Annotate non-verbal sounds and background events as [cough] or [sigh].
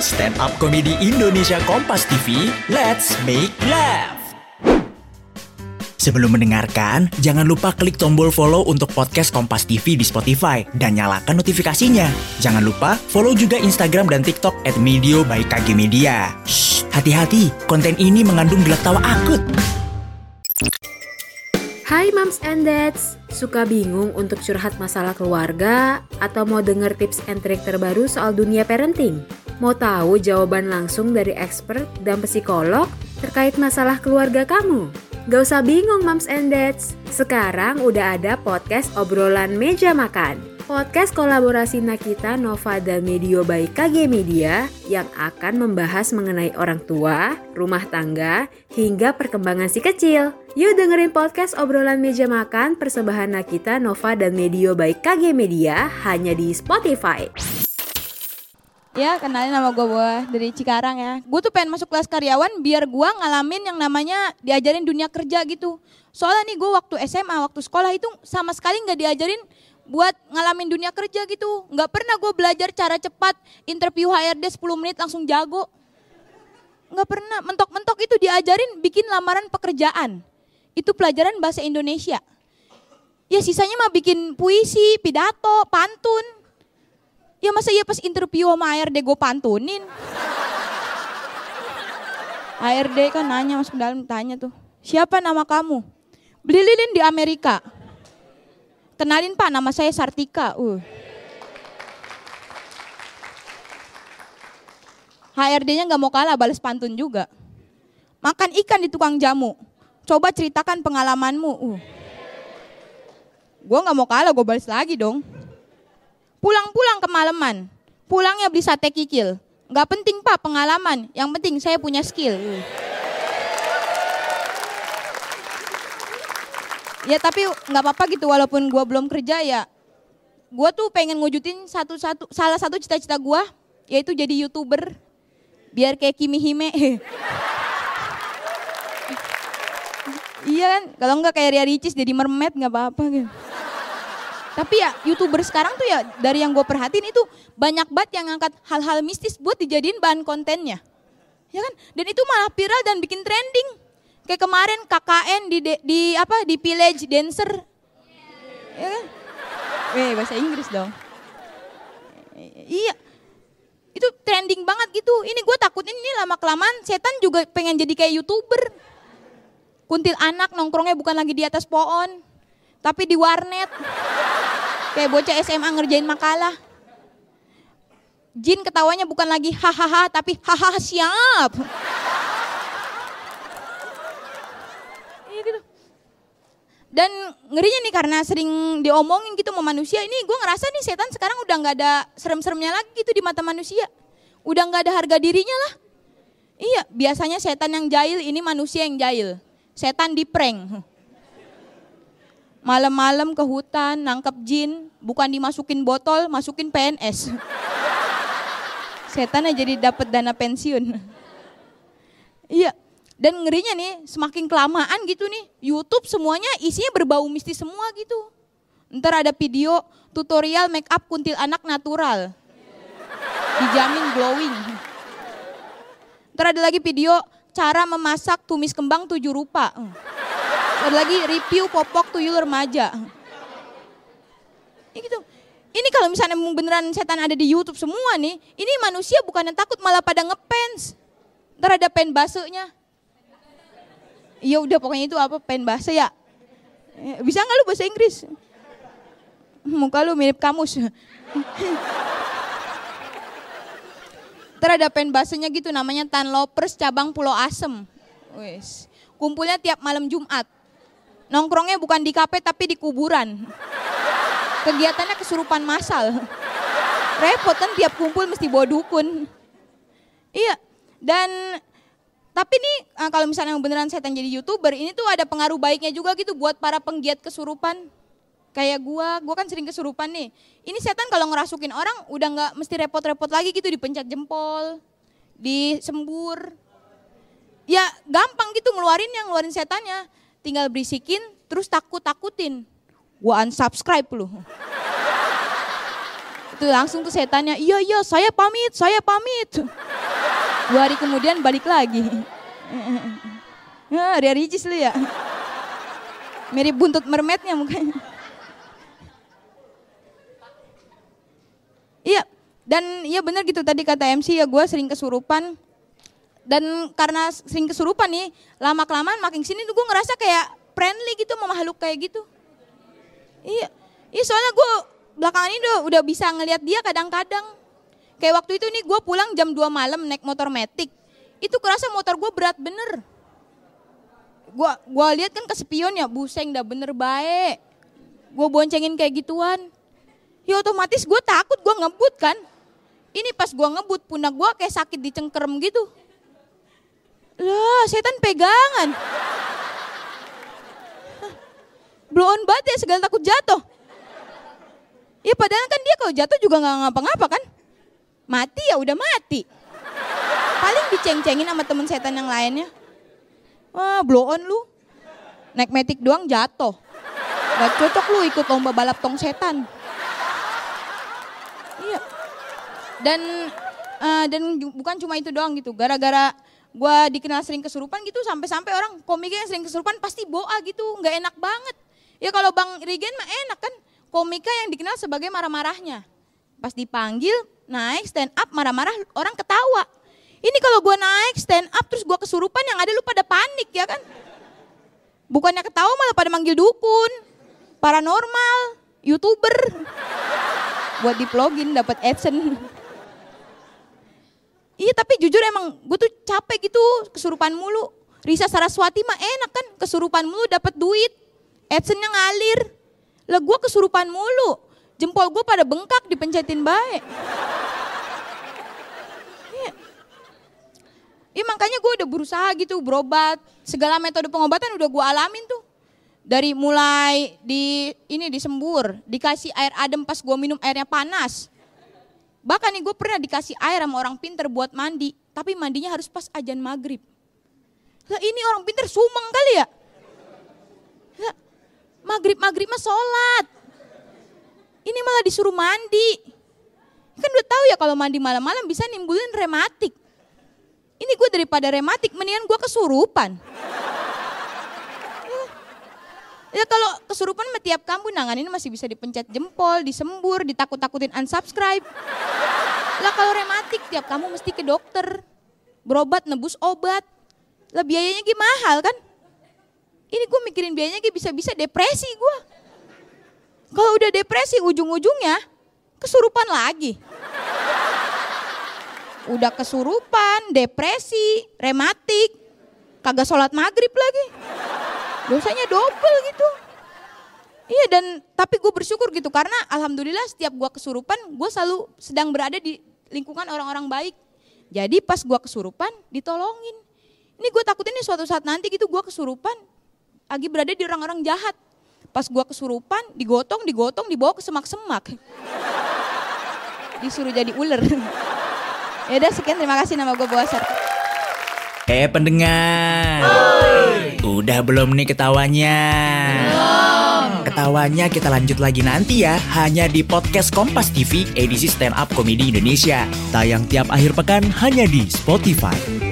Stand up komedi Indonesia Kompas TV, let's make laugh. Sebelum mendengarkan, jangan lupa klik tombol follow untuk podcast Kompas TV di Spotify dan nyalakan notifikasinya. Jangan lupa follow juga Instagram dan TikTok at Medio by KG Media. Hati-hati, konten ini mengandung gelak tawa akut. Hai moms and dads, suka bingung untuk curhat masalah keluarga atau mau denger tips and trik terbaru soal dunia parenting? Mau tahu jawaban langsung dari expert dan psikolog terkait masalah keluarga kamu? Gak usah bingung moms and dads, sekarang udah ada podcast obrolan meja makan. Podcast kolaborasi Nakita, Nova, dan Medio by KG Media yang akan membahas mengenai orang tua, rumah tangga, hingga perkembangan si kecil. Yuk dengerin podcast obrolan meja makan persembahan Nakita, Nova, dan Medio by KG Media hanya di Spotify. Ya, kenalin nama gue Boa dari Cikarang ya. Gue tuh pengen masuk kelas karyawan biar gue ngalamin yang namanya diajarin dunia kerja gitu. Soalnya nih gue waktu SMA, waktu sekolah itu sama sekali nggak diajarin buat ngalamin dunia kerja gitu. Nggak pernah gue belajar cara cepat interview HRD 10 menit langsung jago. Nggak pernah, mentok-mentok itu diajarin bikin lamaran pekerjaan. Itu pelajaran bahasa Indonesia. Ya sisanya mah bikin puisi, pidato, pantun. Ya masa ya pas interview sama HRD gue pantunin. HRD kan nanya masuk dalam tanya tuh. Siapa nama kamu? Beli lilin di Amerika. Kenalin Pak, nama saya Sartika. Uh. HRD-nya nggak mau kalah, balas pantun juga. Makan ikan di tukang jamu. Coba ceritakan pengalamanmu. Uh. Gue nggak mau kalah, gue balas lagi dong. Pulang-pulang kemalaman. Pulangnya beli sate kikil. Nggak penting pak pengalaman, yang penting saya punya skill. Ya tapi nggak apa-apa gitu walaupun gue belum kerja ya. Gue tuh pengen ngujudin satu-satu salah satu cita-cita gue yaitu jadi youtuber biar kayak Kimi Hime. [laughs] iya kan, kalau nggak kayak Ria Ricis jadi mermaid nggak apa-apa gitu. Tapi ya youtuber sekarang tuh ya dari yang gue perhatiin itu banyak banget yang ngangkat hal-hal mistis buat dijadiin bahan kontennya. Ya kan? Dan itu malah viral dan bikin trending. Kayak kemarin KKN di di, di apa di village dancer. Ya kan? Eh bahasa Inggris dong. Iya. Itu trending banget gitu. Ini gue takut ini lama kelamaan setan juga pengen jadi kayak youtuber. Kuntil anak nongkrongnya bukan lagi di atas pohon. Tapi di warnet. Kayak bocah SMA ngerjain makalah. Jin ketawanya bukan lagi hahaha tapi hahaha siap. gitu. Dan ngerinya nih karena sering diomongin gitu sama manusia, ini gue ngerasa nih setan sekarang udah nggak ada serem-seremnya lagi gitu di mata manusia. Udah nggak ada harga dirinya lah. Iya, biasanya setan yang jahil, ini manusia yang jahil. Setan di prank. Malam-malam ke hutan, nangkep jin, bukan dimasukin botol, masukin PNS. Setannya jadi dapat dana pensiun. Iya, dan ngerinya nih, semakin kelamaan gitu nih, YouTube semuanya isinya berbau mistis semua gitu. Ntar ada video tutorial make up kuntil anak natural. Dijamin glowing. Ntar ada lagi video cara memasak tumis kembang tujuh rupa. Ada lagi review popok tuyul remaja. Ini gitu. Ini kalau misalnya beneran setan ada di YouTube semua nih, ini manusia bukan yang takut malah pada ngepens. Ntar ada pen basenya Iya udah pokoknya itu apa pen bahasa ya. Bisa nggak lu bahasa Inggris? Muka lu mirip kamus. Ntar ada pen bahasanya gitu namanya Tan Lopers cabang Pulau Asem. Wes. Kumpulnya tiap malam Jumat. Nongkrongnya bukan di kafe tapi di kuburan. Kegiatannya kesurupan massal. Repot kan tiap kumpul mesti bawa dukun. Iya. Dan tapi nih eh, kalau misalnya beneran setan jadi youtuber, ini tuh ada pengaruh baiknya juga gitu buat para penggiat kesurupan. Kayak gua, gua kan sering kesurupan nih. Ini setan kalau ngerasukin orang udah nggak mesti repot-repot lagi gitu dipencet jempol, disembur. Ya gampang gitu ngeluarin yang ngeluarin setannya. Tinggal berisikin, terus takut-takutin. Gua unsubscribe lu. Itu langsung tuh setannya, iya iya saya pamit, saya pamit. Dua hari kemudian balik lagi. Ya, Ria Ricis lu ya. Mirip buntut mermaidnya mukanya. Iya, dan iya bener gitu tadi kata MC ya gue sering kesurupan. Dan karena sering kesurupan nih, lama kelamaan makin sini tuh gue ngerasa kayak friendly gitu sama makhluk kayak gitu. Iya, iya soalnya gue belakangan ini udah, bisa ngelihat dia kadang-kadang. Kayak waktu itu nih gue pulang jam 2 malam naik motor metik. Itu kerasa motor gue berat bener gua gua lihat kan kesepion ya buseng dah bener baik gue boncengin kayak gituan ya otomatis gue takut gue ngebut kan ini pas gue ngebut pundak gue kayak sakit di cengkerem gitu lah setan pegangan blow on banget ya segala takut jatuh ya padahal kan dia kalau jatuh juga nggak ngapa-ngapa kan mati ya udah mati paling diceng-cengin sama temen setan yang lainnya Wah, blow on lu. Naik metik doang jatuh. Gak cocok lu ikut lomba balap tong setan. Iya. Dan uh, dan bukan cuma itu doang gitu. Gara-gara gue dikenal sering kesurupan gitu sampai-sampai orang komiknya yang sering kesurupan pasti boa gitu. Nggak enak banget. Ya kalau Bang Rigen mah enak kan. Komika yang dikenal sebagai marah-marahnya. Pas dipanggil, naik stand up marah-marah orang ketawa ini kalau gue naik stand up terus gue kesurupan yang ada lu pada panik ya kan. Bukannya ketawa malah pada manggil dukun, paranormal, youtuber. Buat diplogin dapat adsense. Iya tapi jujur emang gue tuh capek gitu kesurupan mulu. Risa Saraswati mah enak kan kesurupan mulu dapat duit. adsense ngalir. Lah gue kesurupan mulu. Jempol gue pada bengkak dipencetin baik. Iya makanya gue udah berusaha gitu berobat. Segala metode pengobatan udah gue alamin tuh. Dari mulai di ini disembur, dikasih air adem pas gue minum airnya panas. Bahkan nih gue pernah dikasih air sama orang pinter buat mandi, tapi mandinya harus pas ajan maghrib. Lah ini orang pinter sumeng kali ya. Lah, maghrib maghrib mah sholat. Ini malah disuruh mandi. Kan udah tahu ya kalau mandi malam-malam bisa nimbulin rematik. Ini gue daripada rematik, mendingan gue kesurupan. Ya kalau kesurupan tiap kamu nanganin masih bisa dipencet jempol, disembur, ditakut-takutin unsubscribe. Lah kalau rematik tiap kamu mesti ke dokter. Berobat, nebus obat. Lah biayanya gimana mahal kan? Ini gue mikirin biayanya bisa-bisa depresi gue. Kalau udah depresi ujung-ujungnya kesurupan lagi udah kesurupan, depresi, rematik, kagak sholat maghrib lagi. Dosanya double gitu. Iya dan tapi gue bersyukur gitu karena alhamdulillah setiap gue kesurupan gue selalu sedang berada di lingkungan orang-orang baik. Jadi pas gue kesurupan ditolongin. Ini gue takutin nih suatu saat nanti gitu gue kesurupan lagi berada di orang-orang jahat. Pas gue kesurupan digotong, digotong, dibawa ke semak-semak. Disuruh jadi ular. [laughs] Ya udah sekian terima kasih nama gue Boasar. Eh pendengar, Oi. Udah belum nih ketawanya? Belum. Ketawanya kita lanjut lagi nanti ya, hanya di podcast Kompas TV edisi Stand Up Komedi Indonesia. Tayang tiap akhir pekan hanya di Spotify.